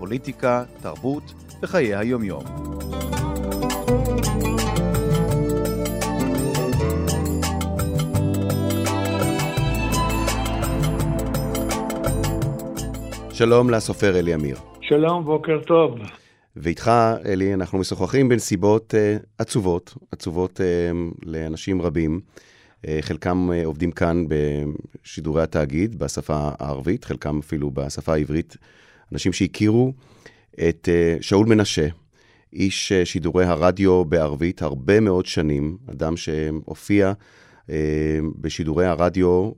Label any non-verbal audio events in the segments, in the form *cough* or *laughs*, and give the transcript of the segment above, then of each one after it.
פוליטיקה, תרבות וחיי היומיום. שלום לסופר אלי אמיר. שלום, בוקר טוב. ואיתך, אלי, אנחנו משוחחים בנסיבות uh, עצובות, עצובות uh, לאנשים רבים. Uh, חלקם uh, עובדים כאן בשידורי התאגיד בשפה הערבית, חלקם אפילו בשפה העברית. אנשים שהכירו את uh, שאול מנשה, איש uh, שידורי הרדיו בערבית הרבה מאוד שנים, אדם שהופיע uh, בשידורי הרדיו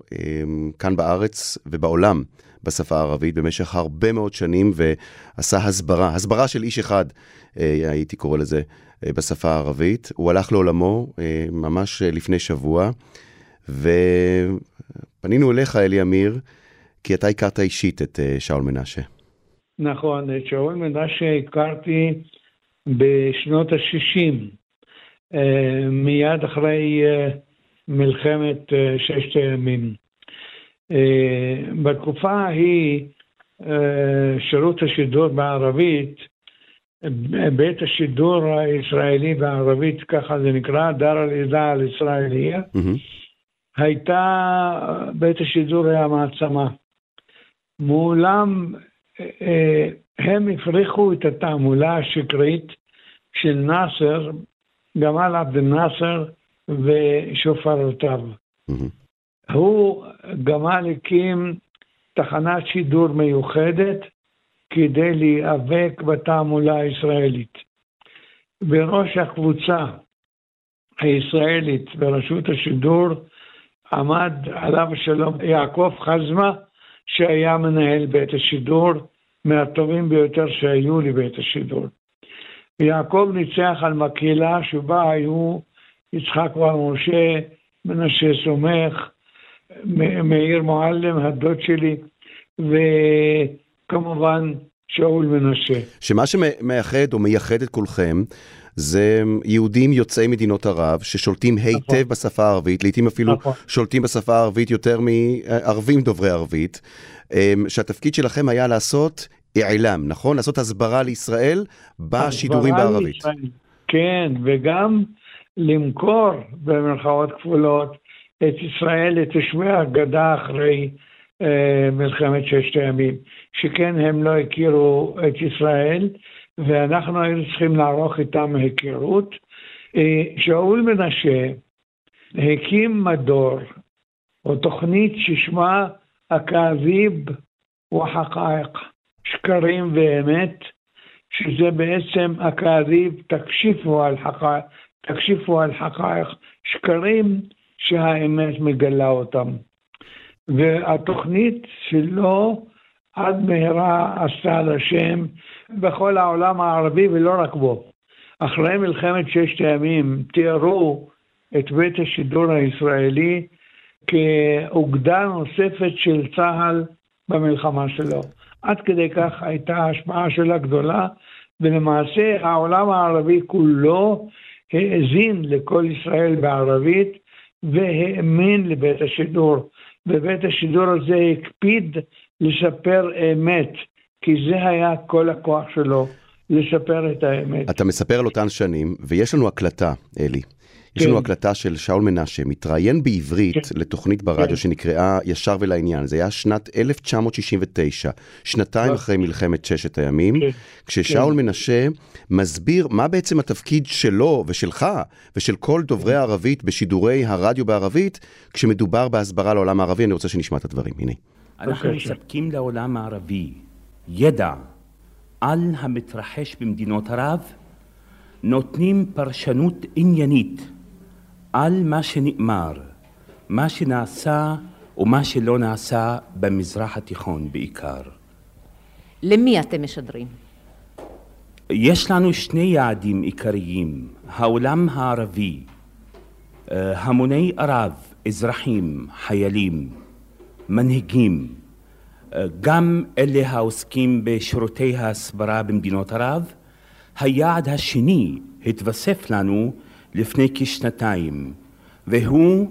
כאן בארץ ובעולם. בשפה הערבית במשך הרבה מאוד שנים ועשה הסברה, הסברה של איש אחד, אה, הייתי קורא לזה, אה, בשפה הערבית. הוא הלך לעולמו אה, ממש לפני שבוע, ופנינו אליך, אלי אמיר, כי אתה הכרת אישית את שאול מנשה. נכון, את שאול מנשה הכרתי בשנות ה-60, מיד אחרי מלחמת ששת הימים. אה, בתקופה ההיא אה, שירות השידור בערבית, בית השידור הישראלי בערבית, ככה זה נקרא, דאר אל-אידה אל-ישראליה, הייתה, בית השידור היה מעצמה. מעולם אה, הם הפריחו את התעמולה השקרית של נאסר, גמל עבד אל-נאסר ושופרותיו. Mm-hmm. הוא גמל הקים תחנת שידור מיוחדת כדי להיאבק בתעמולה הישראלית. בראש הקבוצה הישראלית ברשות השידור עמד עליו השלום יעקב חזמה, שהיה מנהל בית השידור, מהטובים ביותר שהיו לבית השידור. יעקב ניצח על מקהלה שבה היו יצחק בר משה, מנשה סומך, מאיר מועלם, הדוד שלי, וכמובן שאול מנשה. שמה שמייחד או מייחד את כולכם זה יהודים יוצאי מדינות ערב ששולטים היטב נכון. בשפה הערבית, לעיתים אפילו נכון. שולטים בשפה הערבית יותר מערבים דוברי ערבית, אמ, שהתפקיד שלכם היה לעשות עילם, נכון? לעשות הסברה לישראל בשידורים בערבית. לישראל. כן, וגם למכור במרכאות כפולות את ישראל לתושבי הגדה אחרי אה, מלחמת ששת הימים, שכן הם לא הכירו את ישראל, ואנחנו היינו צריכים לערוך איתם היכרות. אה, שאול מנשה הקים מדור, או תוכנית ששמה הכאביב וחקאיק, שקרים ואמת, שזה בעצם הכאביב, תקשיפו על חקאיק, תקשיפו על חקאיק, שקרים שהאמת מגלה אותם. והתוכנית שלו עד מהרה עשתה על השם בכל העולם הערבי ולא רק בו. אחרי מלחמת ששת הימים תיארו את בית השידור הישראלי כאוגדה נוספת של צה"ל במלחמה שלו. עד כדי כך הייתה ההשפעה שלה גדולה, ולמעשה העולם הערבי כולו האזין לכל ישראל בערבית, והאמין לבית השידור. ובית השידור הזה הקפיד לשפר אמת, כי זה היה כל הכוח שלו, לשפר את האמת. אתה מספר על אותן שנים, ויש לנו הקלטה, אלי. יש לנו כן. הקלטה של שאול מנשה, מתראיין בעברית כן. לתוכנית ברדיו כן. שנקראה ישר ולעניין. זה היה שנת 1969, שנתיים נכון. אחרי מלחמת ששת הימים, כששאול מנשה מסביר מה בעצם התפקיד שלו ושלך ושל כל דוברי הערבית בשידורי הרדיו בערבית, כשמדובר בהסברה לעולם הערבי. אני רוצה שנשמע את הדברים, הנה. אנחנו מספקים לעולם הערבי ידע על המתרחש במדינות ערב, נותנים פרשנות עניינית על מה שנאמר, מה שנעשה ומה שלא נעשה במזרח התיכון בעיקר. למי אתם משדרים? יש לנו שני יעדים עיקריים, העולם הערבי, אה, המוני ערב, אזרחים, חיילים, מנהיגים, אה, גם אלה העוסקים בשירותי ההסברה במדינות ערב, היעד השני התווסף לנו לפני כשנתיים, והוא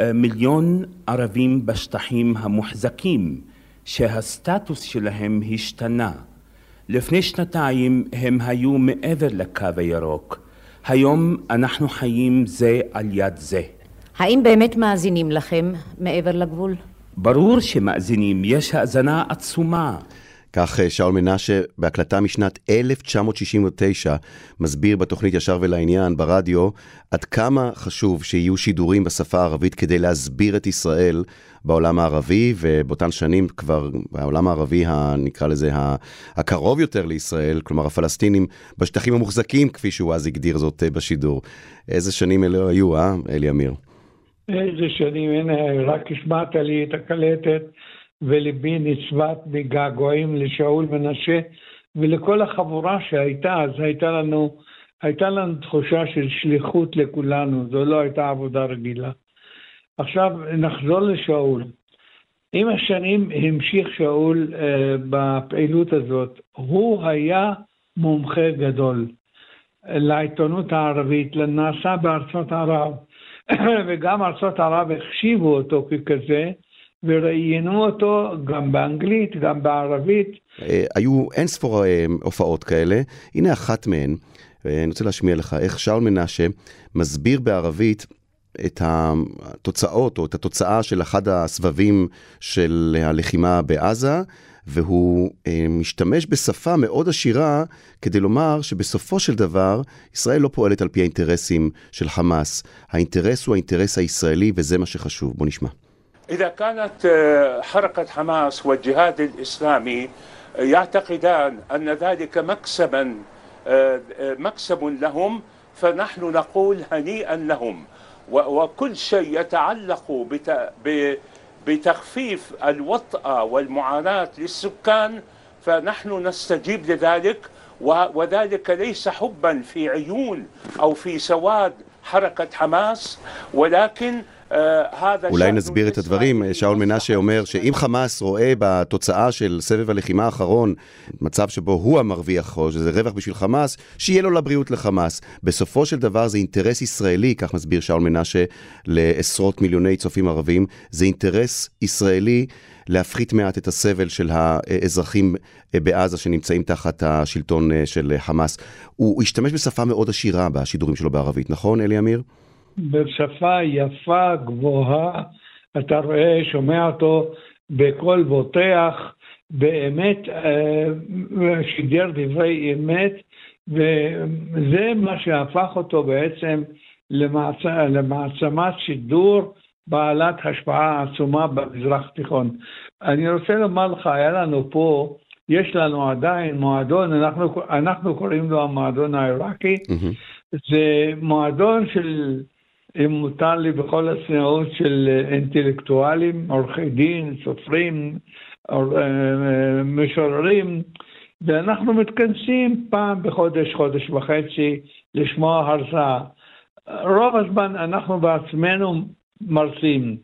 אה, מיליון ערבים בשטחים המוחזקים, שהסטטוס שלהם השתנה. לפני שנתיים הם היו מעבר לקו הירוק. היום אנחנו חיים זה על יד זה. האם באמת מאזינים לכם מעבר לגבול? ברור שמאזינים, יש האזנה עצומה. כך אה, שאול מנשה בהקלטה משנת 1969 מסביר בתוכנית ישר ולעניין ברדיו עד כמה חשוב שיהיו שידורים בשפה הערבית כדי להסביר את ישראל בעולם הערבי, ובאותן שנים כבר בעולם הערבי, נקרא לזה, הקרוב יותר לישראל, כלומר הפלסטינים בשטחים המוחזקים, כפי שהוא אז הגדיר זאת אה, בשידור. איזה שנים אלו היו, אה, אלי אמיר? איזה שנים, הנה, רק השמעת לי את הקלטת. וליבי נצבט בגעגועים לשאול מנשה ולכל החבורה שהייתה, אז הייתה לנו, הייתה לנו תחושה של שליחות לכולנו, זו לא הייתה עבודה רגילה. עכשיו נחזור לשאול. עם השנים המשיך שאול uh, בפעילות הזאת. הוא היה מומחה גדול לעיתונות הערבית, לנעשה בארצות ערב, *coughs* וגם ארצות ערב החשיבו אותו ככזה, וראיינו אותו גם באנגלית, גם בערבית. אה, היו אין ספור אה, הופעות כאלה, הנה אחת מהן, ואני רוצה להשמיע לך איך שאול מנשה מסביר בערבית את התוצאות או את התוצאה של אחד הסבבים של הלחימה בעזה, והוא אה, משתמש בשפה מאוד עשירה כדי לומר שבסופו של דבר ישראל לא פועלת על פי האינטרסים של חמאס. האינטרס הוא האינטרס הישראלי וזה מה שחשוב. בוא נשמע. إذا كانت آه، حركة حماس والجهاد الإسلامي يعتقدان أن ذلك مكسبا آه، آه، مكسب لهم فنحن نقول هنيئا لهم وكل شيء يتعلق بتخفيف الوطأة والمعاناة للسكان فنحن نستجيب لذلك وذلك ليس حبا في عيون أو في سواد حركة حماس ولكن אולי נסביר את הדברים. שאול מנשה אומר שאם חמאס רואה בתוצאה של סבב הלחימה האחרון מצב שבו הוא המרוויח, או שזה רווח בשביל חמאס, שיהיה לו לבריאות לחמאס. בסופו של דבר זה אינטרס ישראלי, כך מסביר שאול מנשה לעשרות מיליוני צופים ערבים, זה אינטרס ישראלי. להפחית מעט את הסבל של האזרחים בעזה שנמצאים תחת השלטון של חמאס. הוא השתמש בשפה מאוד עשירה בשידורים שלו בערבית, נכון, אלי אמיר? בשפה יפה, גבוהה, אתה רואה, שומע אותו בקול בוטח, באמת אה, שידר דברי אמת, וזה מה שהפך אותו בעצם למעצ... למעצמת שידור בעלת השפעה עצומה במזרח התיכון. אני רוצה לומר לך, היה לנו פה, יש לנו עדיין מועדון, אנחנו, אנחנו קוראים לו המועדון העיראקי, mm-hmm. זה מועדון של אם מותר לי בכל הצניעות של אה, אינטלקטואלים, עורכי דין, סופרים, אה, משוררים, ואנחנו מתכנסים פעם בחודש, חודש וחצי, לשמוע הרצאה. רוב הזמן אנחנו בעצמנו מרצים.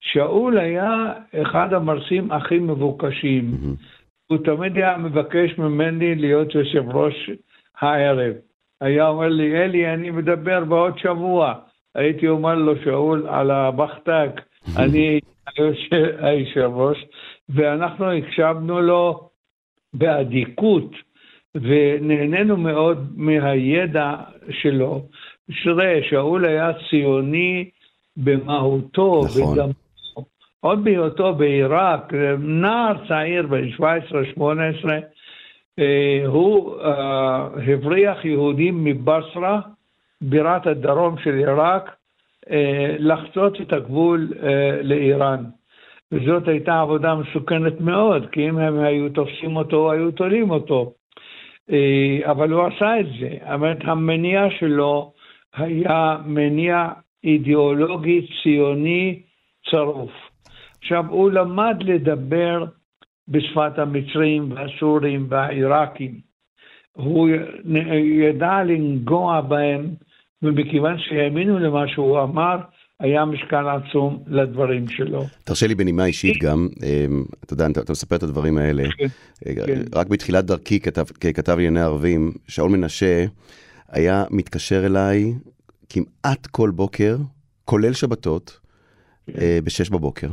שאול היה אחד המרצים הכי מבוקשים. Mm-hmm. הוא תמיד היה מבקש ממני להיות יושב ראש הערב. היה אומר לי, אלי, אני מדבר בעוד שבוע. הייתי אומר לו, שאול, על הבחטק, *laughs* אני היושב ראש, ואנחנו הקשבנו לו באדיקות, ונהנינו מאוד מהידע שלו. תראה, שאול היה ציוני במהותו, נכון. בדמו. עוד בהיותו בעיראק, נער צעיר בן 17-18, אה, הוא אה, הבריח יהודים מבסרה בירת הדרום של עיראק, אה, לחצות את הגבול אה, לאיראן. וזאת הייתה עבודה מסוכנת מאוד, כי אם הם היו תופסים אותו, היו תולים אותו. אה, אבל הוא עשה את זה. אומרת, המניע שלו היה מניע אידיאולוגי ציוני צרוף. עכשיו, הוא למד לדבר בשפת המצרים והסורים והעיראקים. הוא ידע לנגוע בהם, ומכיוון שהאמינו למה שהוא אמר, היה משקל עצום לדברים שלו. תרשה לי בנימה אישית גם, אמ, אתה יודע, אתה מספר את הדברים האלה. כן, כן. רק בתחילת דרכי ככתב לענייני ערבים, שאול מנשה היה מתקשר אליי כמעט כל בוקר, כולל שבתות, כן. אה, בשש בבוקר,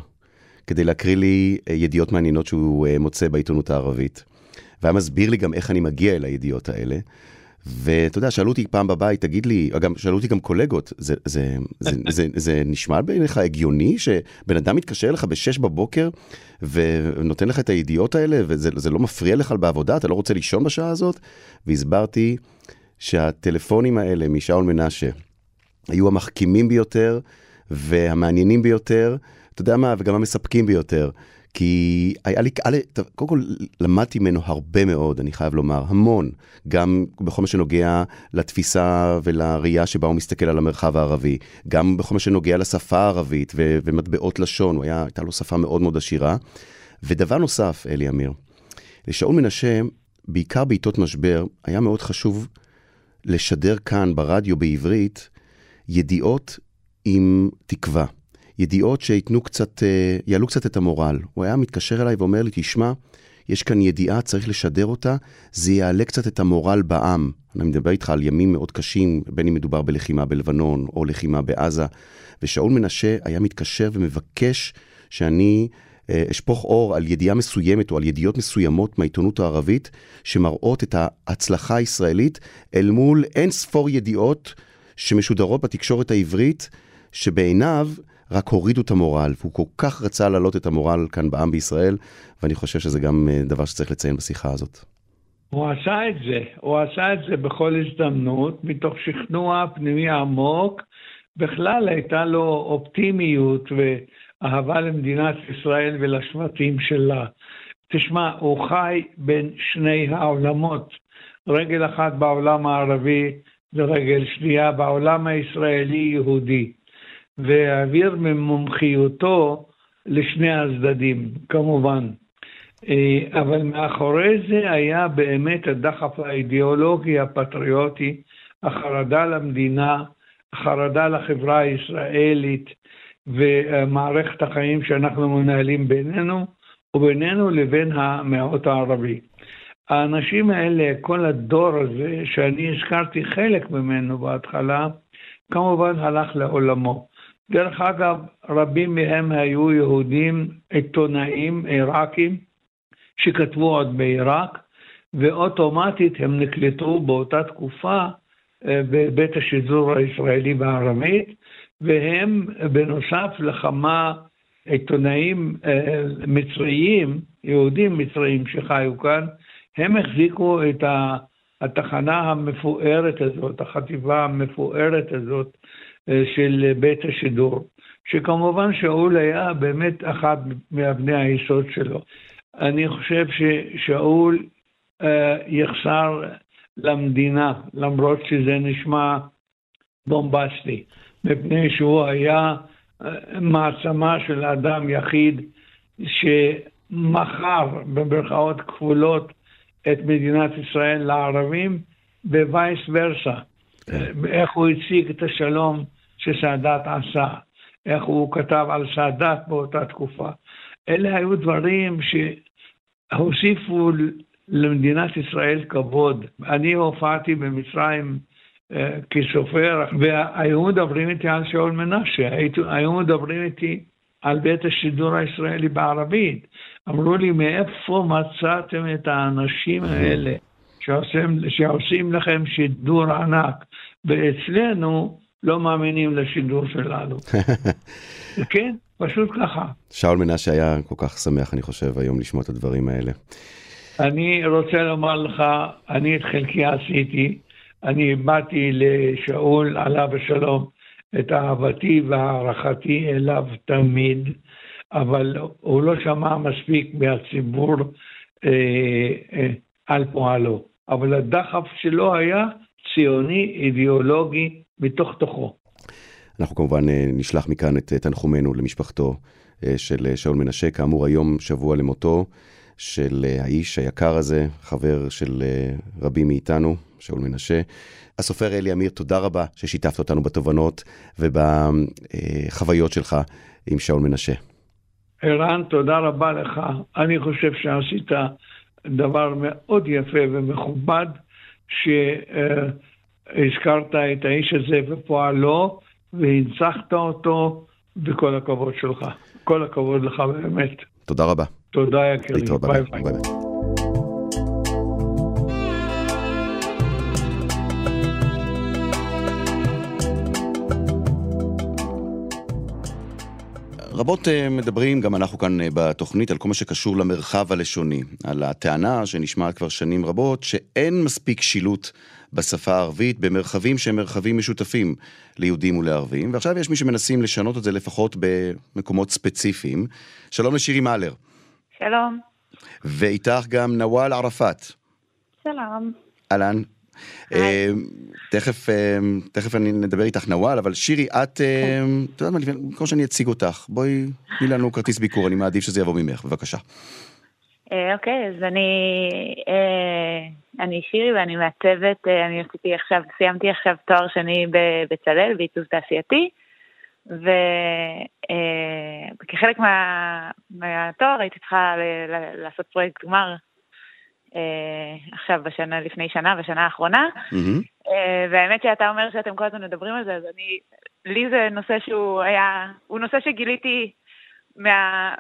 כדי להקריא לי אה, ידיעות מעניינות שהוא אה, מוצא בעיתונות הערבית. והיה מסביר לי גם איך אני מגיע אל הידיעות האלה. ואתה יודע, שאלו אותי פעם בבית, תגיד לי, גם, שאלו אותי גם קולגות, זה, זה, זה, זה, *laughs* זה, זה נשמע בעיניך הגיוני שבן אדם מתקשר אליך ב-6 בבוקר ונותן לך את הידיעות האלה, וזה לא מפריע לך בעבודה, אתה לא רוצה לישון בשעה הזאת? והסברתי שהטלפונים האלה משאול מנשה היו המחכימים ביותר והמעניינים ביותר, אתה יודע מה, וגם המספקים ביותר. כי היה לי, קודם כל למדתי ממנו הרבה מאוד, אני חייב לומר, המון, גם בכל מה שנוגע לתפיסה ולראייה שבה הוא מסתכל על המרחב הערבי, גם בכל מה שנוגע לשפה הערבית ו- ומטבעות לשון, הוא היה, הייתה לו שפה מאוד מאוד עשירה. ודבר נוסף, אלי אמיר, לשאול מנשה, בעיקר בעיתות משבר, היה מאוד חשוב לשדר כאן ברדיו בעברית ידיעות עם תקווה. ידיעות שייתנו קצת, אה, יעלו קצת את המורל. הוא היה מתקשר אליי ואומר לי, תשמע, יש כאן ידיעה, צריך לשדר אותה, זה יעלה קצת את המורל בעם. אני מדבר איתך על ימים מאוד קשים, בין אם מדובר בלחימה בלבנון או לחימה בעזה. ושאול מנשה היה מתקשר ומבקש שאני אה, אשפוך אור על ידיעה מסוימת או על ידיעות מסוימות מהעיתונות הערבית, שמראות את ההצלחה הישראלית אל מול אין ספור ידיעות שמשודרות בתקשורת העברית, שבעיניו רק הורידו את המורל, והוא כל כך רצה להעלות את המורל כאן בעם בישראל, ואני חושב שזה גם אה, דבר שצריך לציין בשיחה הזאת. הוא עשה את זה, הוא עשה את זה בכל הזדמנות, מתוך שכנוע פנימי עמוק. בכלל הייתה לו אופטימיות ואהבה למדינת ישראל ולשבטים שלה. תשמע, הוא חי בין שני העולמות, רגל אחת בעולם הערבי ורגל שנייה בעולם הישראלי-יהודי. והעביר ממומחיותו לשני הצדדים, כמובן. אה, אבל מאחורי זה היה באמת הדחף האידיאולוגי הפטריוטי, החרדה למדינה, החרדה לחברה הישראלית ומערכת החיים שאנחנו מנהלים בינינו ובינינו לבין המיעוט הערבי. האנשים האלה, כל הדור הזה, שאני הזכרתי חלק ממנו בהתחלה, כמובן הלך לעולמו. דרך אגב, רבים מהם היו יהודים עיתונאים עיראקים שכתבו עוד בעיראק, ואוטומטית הם נקלטו באותה תקופה אה, בבית השידור הישראלי בערבית, והם בנוסף לכמה עיתונאים אה, מצריים, יהודים מצריים שחיו כאן, הם החזיקו את התחנה המפוארת הזאת, החטיבה המפוארת הזאת של בית השידור, שכמובן שאול היה באמת אחת מאבני היסוד שלו. אני חושב ששאול אה, יחסר למדינה, למרות שזה נשמע בומבסטי, מפני שהוא היה אה, מעצמה של אדם יחיד שמכר במרכאות כפולות את מדינת ישראל לערבים ווייס ורסה. כן. איך הוא הציג את השלום שסאדאת עשה, איך הוא כתב על סאדאת באותה תקופה. אלה היו דברים שהוסיפו למדינת ישראל כבוד. אני הופעתי במצרים אה, כסופר, והיו מדברים איתי על שאול מנשה, היו מדברים איתי על בית השידור הישראלי בערבית. אמרו לי, מאיפה מצאתם את האנשים האלה שעושים, שעושים לכם שידור ענק? ואצלנו לא מאמינים לשידור שלנו. *laughs* כן, פשוט ככה. שאול מנשה היה כל כך שמח, אני חושב, היום לשמוע את הדברים האלה. אני רוצה לומר לך, אני את חלקי עשיתי. אני באתי לשאול, עליו השלום, את אהבתי והערכתי אליו תמיד, אבל הוא לא שמע מספיק מהציבור אה, אה, על פועלו. אבל הדחף שלו היה ציוני, אידיאולוגי, מתוך תוכו. אנחנו כמובן אה, נשלח מכאן את תנחומינו למשפחתו אה, של שאול מנשה, כאמור היום שבוע למותו. של האיש היקר הזה, חבר של רבים מאיתנו, שאול מנשה. הסופר אלי אמיר, תודה רבה ששיתפת אותנו בתובנות ובחוויות שלך עם שאול מנשה. ערן, תודה רבה לך. אני חושב שעשית דבר מאוד יפה ומכובד, שהזכרת את האיש הזה ופועלו, והנצחת אותו, וכל הכבוד שלך. כל הכבוד לך באמת. תודה רבה. תודה יקירי. ביי ביי. ביי. רבות אה, מדברים, גם אנחנו כאן אה, בתוכנית, על כל מה שקשור למרחב הלשוני. על הטענה שנשמעת כבר שנים רבות, שאין מספיק שילוט בשפה הערבית במרחבים שהם מרחבים משותפים ליהודים ולערבים, ועכשיו יש מי שמנסים לשנות את זה לפחות במקומות ספציפיים. שלום לשירי מאלר. שלום. ואיתך גם נוואל ערפאת. שלום. אהלן, אה, תכף, אה, תכף אני נדבר איתך נוואל, אבל שירי, את, אה, את יודעת מה, במקום שאני אציג אותך, בואי, תני לנו כרטיס ביקור, אני מעדיף שזה יבוא ממך, בבקשה. אוקיי, אז אני, אני שירי ואני מעצבת, אני עשיתי עכשיו, סיימתי עכשיו תואר שני בבצלאל, בעיצוב תעשייתי, וכחלק מה, מהתואר הייתי צריכה לעשות פרויקט גמר אה, עכשיו בשנה, לפני שנה, בשנה האחרונה. Mm-hmm. והאמת שאתה אומר שאתם כל הזמן מדברים על זה, אז אני, לי זה נושא שהוא היה, הוא נושא שגיליתי מה,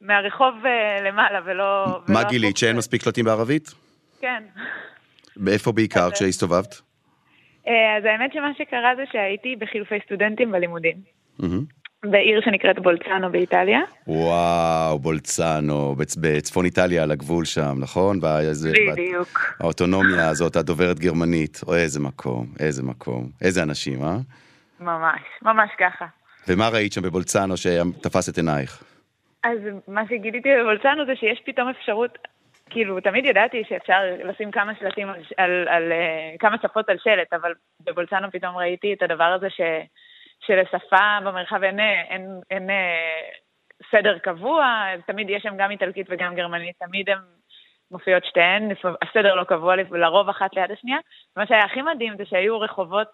מהרחוב אה, למעלה ולא... מה ולא גילית, שאין מספיק שלטים בערבית? כן. באיפה בעיקר כשהסתובבת? אז האמת שמה שקרה זה שהייתי בחילופי סטודנטים בלימודים. Mm-hmm. בעיר שנקראת בולצאנו באיטליה. וואו, בולצאנו, בצ... בצפון איטליה על הגבול שם, נכון? באיזה, בדיוק. האוטונומיה הזאת, הדוברת גרמנית. או איזה מקום, איזה מקום. איזה אנשים, אה? ממש, ממש ככה. ומה ראית שם בבולצאנו שתפס את עינייך? אז מה שגיליתי בבולצאנו זה שיש פתאום אפשרות, כאילו, תמיד ידעתי שאפשר לשים כמה שלטים על, על, על, על אה, כמה שפות על שלט, אבל בבולצאנו פתאום ראיתי את הדבר הזה ש... שלשפה במרחב אין, אין, אין, אין סדר קבוע, תמיד יש שם גם איטלקית וגם גרמנית, תמיד הן מופיעות שתיהן, הסדר לא קבוע, לרוב אחת ליד השנייה. מה שהיה הכי מדהים זה שהיו רחובות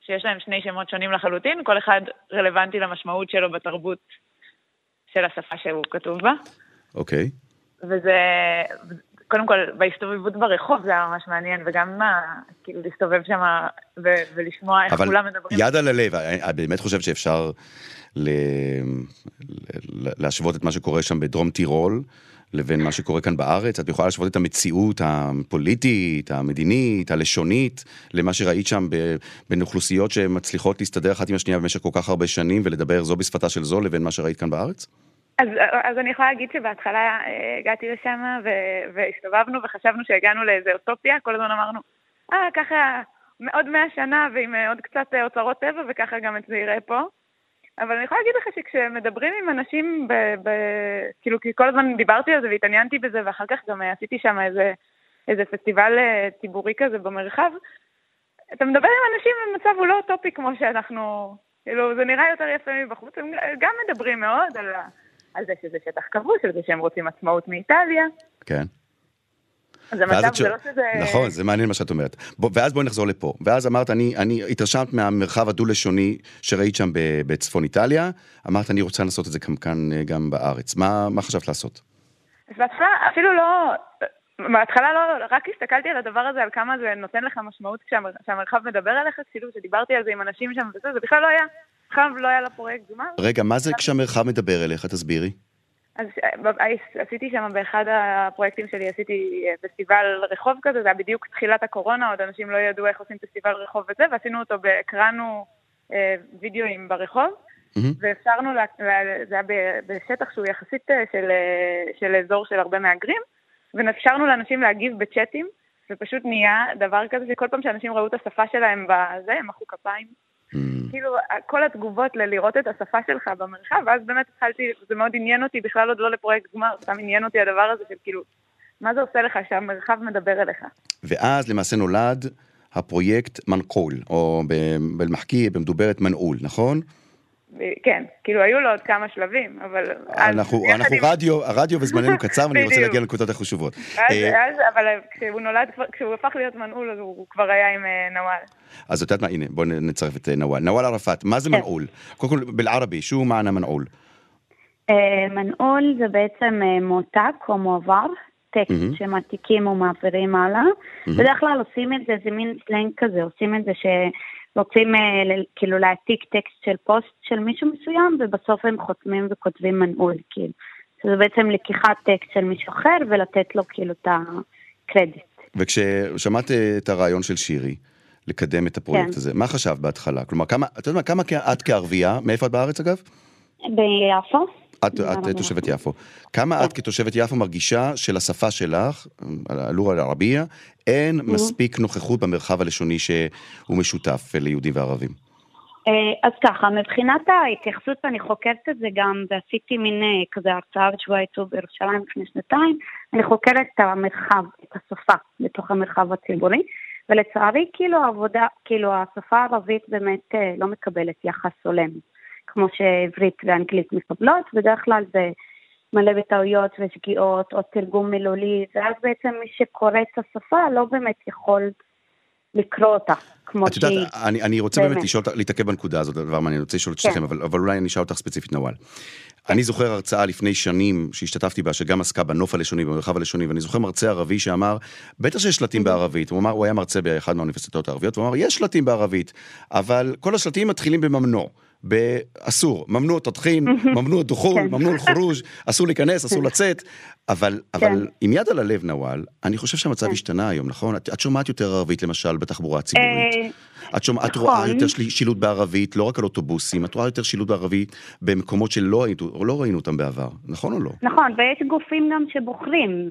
שיש להם שני שמות שונים לחלוטין, כל אחד רלוונטי למשמעות שלו בתרבות של השפה שהוא כתוב בה. אוקיי. Okay. וזה, קודם כל, בהסתובבות ברחוב זה היה ממש מעניין, וגם מה, כאילו להסתובב שם ולשמוע איך כולם מדברים. אבל יד על הלב, את באמת חושבת שאפשר ל... להשוות את מה שקורה שם בדרום טירול לבין מה שקורה כאן בארץ? את יכולה להשוות את המציאות הפוליטית, המדינית, הלשונית, למה שראית שם בין אוכלוסיות שמצליחות להסתדר אחת עם השנייה במשך כל כך הרבה שנים ולדבר זו בשפתה של זו לבין מה שראית כאן בארץ? אז, אז אני יכולה להגיד שבהתחלה אה, הגעתי לשם והסתובבנו וחשבנו שהגענו לאיזה אוטופיה, כל הזמן אמרנו, אה, ככה עוד מאה שנה ועם אה, עוד קצת אה, אוצרות טבע וככה גם את זה יראה פה. אבל אני יכולה להגיד לך שכשמדברים עם אנשים, ב, ב, כאילו, כי כל הזמן דיברתי על זה והתעניינתי בזה, ואחר כך גם עשיתי שם איזה, איזה פסטיבל ציבורי כזה במרחב, אתה מדבר עם אנשים במצב הוא לא אוטופי כמו שאנחנו, כאילו, זה נראה יותר יפה מבחוץ, הם גם מדברים מאוד על ה... על זה שזה שטח כבוש, על זה שהם רוצים עצמאות מאיטליה. כן. אז המצב זה לא שזה... נכון, זה מעניין מה שאת אומרת. בוא, ואז בואי נחזור לפה. ואז אמרת, אני, אני התרשמת מהמרחב הדו-לשוני שראית שם בצפון איטליה, אמרת, אני רוצה לעשות את זה כאן, כאן גם בארץ. מה, מה חשבת לעשות? אז בהתחלה אפילו לא... בהתחלה לא, רק הסתכלתי על הדבר הזה, על כמה זה נותן לך משמעות כשהמרחב מדבר אליך, כאילו שדיברתי על זה עם אנשים שם וזה, זה בכלל לא היה בכלל לא היה לה פרויקט גמר. רגע, מה זה כשהמרחב מדבר אליך? תסבירי. אז אה, עשיתי שם באחד הפרויקטים שלי, עשיתי אה, פסטיבל רחוב כזה, זה היה בדיוק תחילת הקורונה, עוד אנשים לא ידעו איך עושים פסטיבל רחוב וזה, ועשינו אותו, הקרנו אה, וידאוים ברחוב, mm-hmm. ואפשרנו, זה היה בשטח שהוא יחסית של, של אזור של הרבה מהגרים, ואפשרנו לאנשים להגיב בצ'אטים, ופשוט נהיה דבר כזה שכל פעם שאנשים ראו את השפה שלהם בזה, הם מחאו כפיים. Mm. כאילו, כל התגובות ללראות את השפה שלך במרחב, ואז באמת התחלתי, זה מאוד עניין אותי, בכלל עוד לא לפרויקט גמר, סתם עניין אותי הדבר הזה של כאילו, מה זה עושה לך שהמרחב מדבר אליך. ואז למעשה נולד הפרויקט מנקול, או במחקי, במדוברת מנעול, נכון? כן, כאילו היו לו עוד כמה שלבים, אבל... אנחנו, אנחנו עם... רדיו, הרדיו וזמננו *laughs* קצר, ואני רוצה להגיע לנקודות החשובות. אז, אה, אז, אבל כשהוא נולד, כשהוא הפך להיות מנעול, אז הוא כבר היה עם אה, נוואל. אז את יודעת מה, הנה, בואו נצרף את נוואל. נוואל ערפאת, מה זה כן. מנעול? קודם כל, בערבי, שו מענה מנעול? מנעול זה בעצם מועתק או מועבר, טקסט mm-hmm. שמעתיקים או מעבירים הלאה. Mm-hmm. בדרך כלל עושים את זה, זה מין סלנג כזה, עושים את זה ש... רוצים אה, כאילו להעתיק טקסט של פוסט של מישהו מסוים, ובסוף הם חותמים וכותבים מנעול, כאילו. שזה בעצם לקיחת טקסט של מישהו אחר ולתת לו כאילו את הקרדיט. וכששמעת אה, את הרעיון של שירי, לקדם את הפרויקט כן. הזה, מה חשבת בהתחלה? כלומר, כמה, את יודעת מה, כמה את כערבייה, מאיפה את בארץ אגב? ביפו. את, את תושבת יפו. כמה. את כתושבת יפו מרגישה שלשפה שלך, אלורה אל-ערבייה, אין מספיק נוכחות במרחב הלשוני שהוא משותף ליהודים וערבים? אה, אז ככה, מבחינת ההתייחסות, אני חוקרת את זה גם, ועשיתי מין אה, כזה הרצאה בשבוע העיצוב בירושלים לפני שנתיים, אני חוקרת את המרחב, את השפה, בתוך המרחב הציבורי, ולצערי, כאילו העבודה, כאילו השפה הערבית באמת אה, לא מקבלת יחס הולם. כמו שעברית ואנגלית מקבלות, בדרך כלל זה מלא בטעויות ושגיאות או תרגום מילולי, ואז בעצם מי שקורא את השפה לא באמת יכול לקרוא אותה כמו שהיא. את יודעת, אני, אני רוצה באמת, באמת לשאול, להתעכב בנקודה הזאת, דבר מעניין, אני רוצה לשאול את שניכם, כן. אבל, אבל אולי אני אשאל אותך ספציפית נוואל. כן. אני זוכר הרצאה לפני שנים שהשתתפתי בה, שגם עסקה בנוף הלשוני, במרחב הלשוני, ואני זוכר מרצה ערבי שאמר, בטח שיש שלטים בערבית, הוא אמר, הוא היה מרצה באחד מהאוניברסיטאות הערביות, הוא אמר, יש שלטים בערבית, אבל כל השלטים מתחילים בממנוע. באסור, ממנוע תדחין, ממנוע דחול, כן. ממנוע חורוז', אסור להיכנס, אסור לצאת, אבל, אבל כן. עם יד על הלב נוואל, אני חושב שהמצב כן. השתנה היום, נכון? את, את שומעת יותר ערבית למשל בתחבורה הציבורית. אה, את, שומע, את רואה נכון. יותר שילוט בערבית, לא רק על אוטובוסים, את רואה יותר שילוט בערבית במקומות שלא לא ראינו אותם בעבר, נכון או לא? נכון, ויש גופים גם שבוחרים.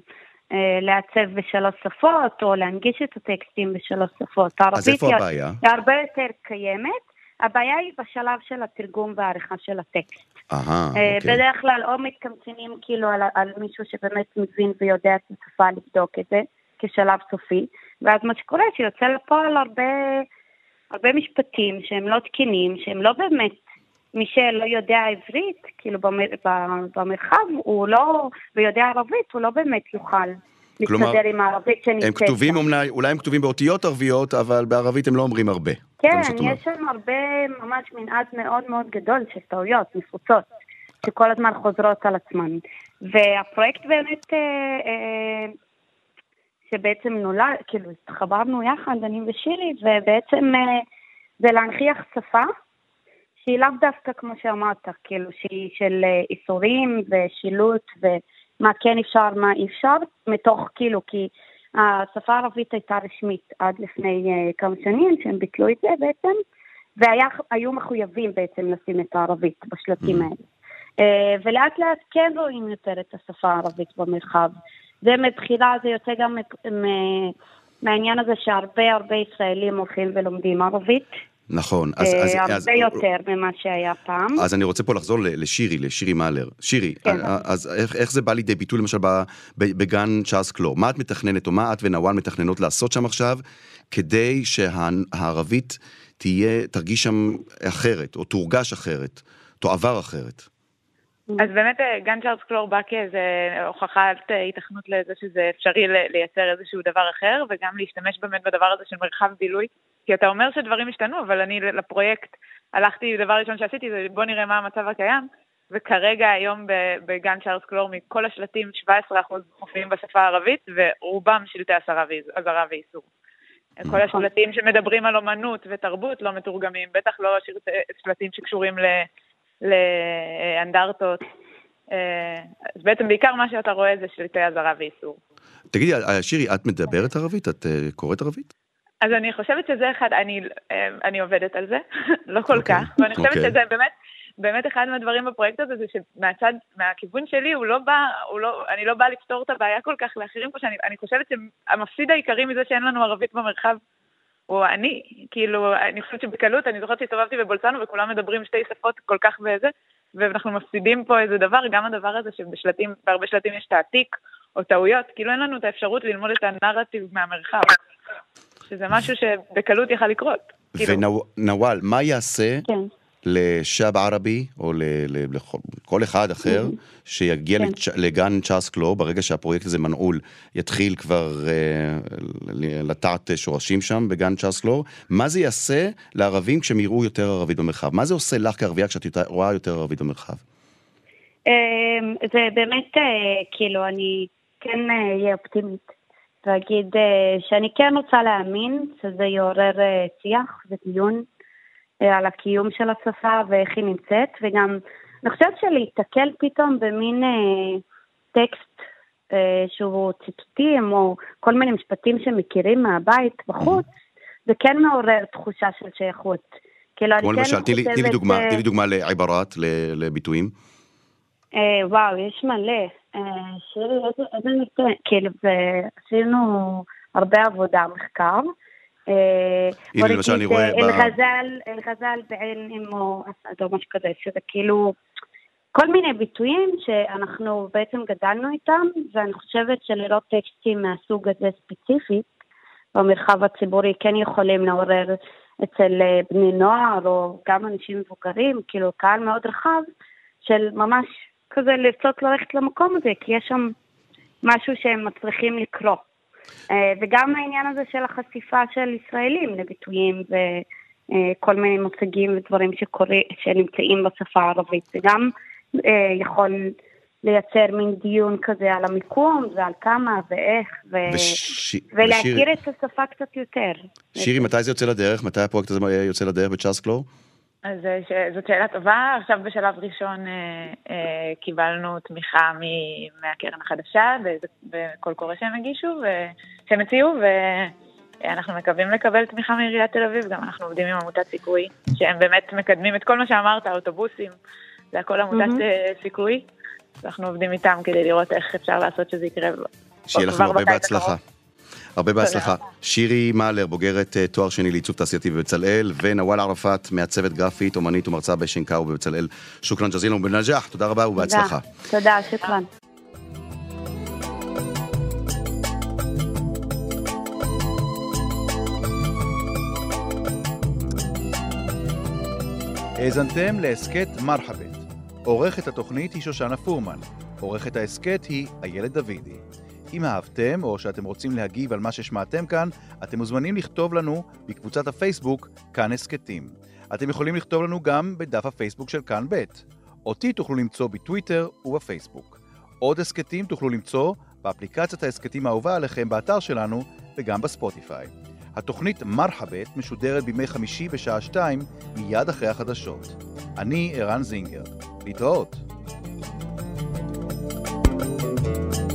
אה, לעצב בשלוש שפות, או להנגיש את הטקסטים בשלוש שפות. אז איפה הבעיה? היא הרבה יותר קיימת, הבעיה היא בשלב של התרגום והעריכה של הטקסט. אהה, אוקיי. בדרך כלל או מתקמצנים כאילו על, על מישהו שבאמת מבין ויודע את השפה לבדוק את זה כשלב סופי, ואז מה שקורה שיוצא לפועל הרבה, הרבה משפטים שהם לא תקינים, שהם לא באמת, מי שלא יודע עברית, כאילו במר, במרחב, הוא לא, ויודע ערבית, הוא לא באמת יוכל מסתדר עם הערבית שנמצאת. הם כתובים, אולי, אולי הם כתובים באותיות ערביות, אבל בערבית הם לא אומרים הרבה. כן, יש שם הרבה, ממש מנעד מאוד מאוד גדול של טעויות נפוצות, שכל הזמן חוזרות על עצמן. והפרויקט באמת, אה, אה, שבעצם נולד, כאילו התחברנו יחד, אני ושירי, ובעצם אה, זה להנכיח שפה שהיא לאו דווקא כמו שאמרת, כאילו שהיא של אה, איסורים ושילוט ומה כן אפשר, מה אי אפשר, מתוך כאילו, כי השפה הערבית הייתה רשמית עד לפני uh, כמה שנים, שהם ביטלו את זה בעצם, והיו מחויבים בעצם לשים את הערבית בשלטים mm. האלה. Uh, ולאט לאט כן רואים יותר את השפה הערבית במרחב. זה מבחירה, זה יוצא גם מהעניין הזה שהרבה הרבה ישראלים הולכים ולומדים ערבית. נכון. אז, אז, הרבה אז, יותר ממה שהיה פעם. אז אני רוצה פה לחזור לשירי, לשירי מאלר. שירי, כן. אז איך, איך זה בא לידי ביטוי למשל בגן צ'ארלס קלור? מה את מתכננת, או מה את ונוואל מתכננות לעשות שם עכשיו, כדי שהערבית תהיה, תרגיש שם אחרת, או תורגש אחרת, תועבר אחרת? אז באמת אה, גן צ'ארלס קלור בא כאיזה הוכחת היתכנות לזה שזה אפשרי לייצר איזשהו דבר אחר, וגם להשתמש באמת בדבר הזה של מרחב בילוי. כי אתה אומר שדברים השתנו, אבל אני לפרויקט הלכתי, דבר ראשון שעשיתי זה בוא נראה מה המצב הקיים, וכרגע היום בגן צ'ארלס קלור מכל השלטים 17% מופיעים בשפה הערבית, ורובם שלטי אזהרה ואיסור. כל השלטים שמדברים על אומנות ותרבות לא מתורגמים, בטח לא שלטים שקשורים לאנדרטות. אה, אז בעצם בעיקר מה שאתה רואה זה שלטי אזהרה ואיסור. תגידי, שירי, את מדברת ערבית? את אה, קוראת ערבית? אז אני חושבת שזה אחד, אני, אה, אני עובדת על זה, *laughs* לא כל okay. אוקיי, כך, ואני חושבת okay. אוקיי. שזה באמת, באמת אחד מהדברים בפרויקט הזה, זה שמהצד, מהכיוון שלי, הוא לא בא, הוא לא, אני לא באה לפתור את הבעיה כל כך לאחרים פה, שאני חושבת שהמפסיד העיקרי מזה שאין לנו ערבית במרחב, הוא אני, כאילו, אני חושבת שבקלות, אני זוכרת שהסתובבתי בבולצנו וכולם מדברים שתי שפות כל כך וזה, ואנחנו מפסידים פה איזה דבר, גם הדבר הזה שבשלטים, בהרבה שלטים יש תעתיק או טעויות, כאילו אין לנו את האפשרות ללמוד את הנרטיב מהמרחב. שזה משהו שבקלות יכל לקרות. כאילו. ונוואל, מה יעשה, כן. לשאב ערבי, או לכל אחד אחר, mm-hmm. שיגיע כן. לגן צ'אס קלו, ברגע שהפרויקט הזה מנעול, יתחיל כבר אה, לטעת שורשים שם בגן צ'אס קלו, מה זה יעשה לערבים כשהם יראו יותר ערבית במרחב? מה זה עושה לך כערבייה כשאת רואה יותר ערבית במרחב? אמ, זה באמת, אה, כאילו, אני כן אהיה אה, אופטימית ואגיד אה, שאני כן רוצה להאמין שזה יעורר שיח ודיון על הקיום של השפה ואיך היא נמצאת, וגם אני חושבת שלהיתקל פתאום במין טקסט שהוא ציטוטים או כל מיני משפטים שמכירים מהבית בחוץ, זה כן מעורר תחושה של שייכות. כאילו, כמו כן למשל, תני לי דוגמה, תני לי דוגמה לעיברת, לביטויים. אה, וואו, יש מלא. אה, שירי, איזה ניתן, כאילו, עשינו הרבה עבודה, מחקר. אה, הנה, למשל, אני רואה... אל-גזל בעין אמו אסד או משהו כזה, שזה כאילו... כל מיני ביטויים שאנחנו בעצם גדלנו איתם, ואני חושבת שלראות טקסטים מהסוג הזה ספציפית, במרחב הציבורי כן יכולים לעורר אצל בני נוער או גם אנשים מבוגרים, כאילו קהל מאוד רחב, של ממש כזה לרצות ללכת למקום הזה, כי יש שם משהו שהם מצליחים לקרוא. אה, וגם העניין הזה של החשיפה של ישראלים לביטויים וכל מיני מושגים ודברים שקורא, שנמצאים בשפה הערבית, זה גם אה, יכול לייצר מין דיון כזה על המיקום ועל כמה ואיך, ו... וש... ולהכיר ושיר... את השפה קצת יותר. שירי, מתי זה יוצא לדרך? מתי הפרויקט הזה יוצא לדרך בצ'אס קלור? אז אה, זאת שאלה טובה. עכשיו בשלב ראשון אה, אה, קיבלנו תמיכה מהקרן החדשה בקול קורא שהם הגישו, שהם הציעו, ואנחנו מקווים לקבל תמיכה מעיריית תל אביב. גם אנחנו עובדים עם עמותת סיכוי, שהם באמת מקדמים את כל מה שאמרת, האוטובוסים, זה הכל עמותת mm-hmm. סיכוי. אנחנו עובדים איתם כדי לראות איך אפשר לעשות שזה יקרה. שיהיה לכם הרבה בהצלחה. הרבה בהצלחה. שירי מאלר, בוגרת אה, תואר שני לעיצוב תעשייתי בבצלאל, ונוואל ערפאת, מעצבת גרפית, אומנית ומרצה בשנקאו בבצלאל. שוכרן ג'זילה ובנג'אח, תודה רבה ובהצלחה. תודה, שוכרן. האזנתם להסכת מרחבת. עורכת התוכנית היא שושנה פורמן. עורכת ההסכת היא איילת דוידי. אם אהבתם או שאתם רוצים להגיב על מה ששמעתם כאן, אתם מוזמנים לכתוב לנו בקבוצת הפייסבוק כאן הסכתים. אתם יכולים לכתוב לנו גם בדף הפייסבוק של כאן ב'. אותי תוכלו למצוא בטוויטר ובפייסבוק. עוד הסכתים תוכלו למצוא באפליקציית ההסכתים האהובה עליכם באתר שלנו וגם בספוטיפיי. התוכנית מרחבת משודרת בימי חמישי בשעה שתיים מיד אחרי החדשות. אני ערן זינגר. להתראות. thank you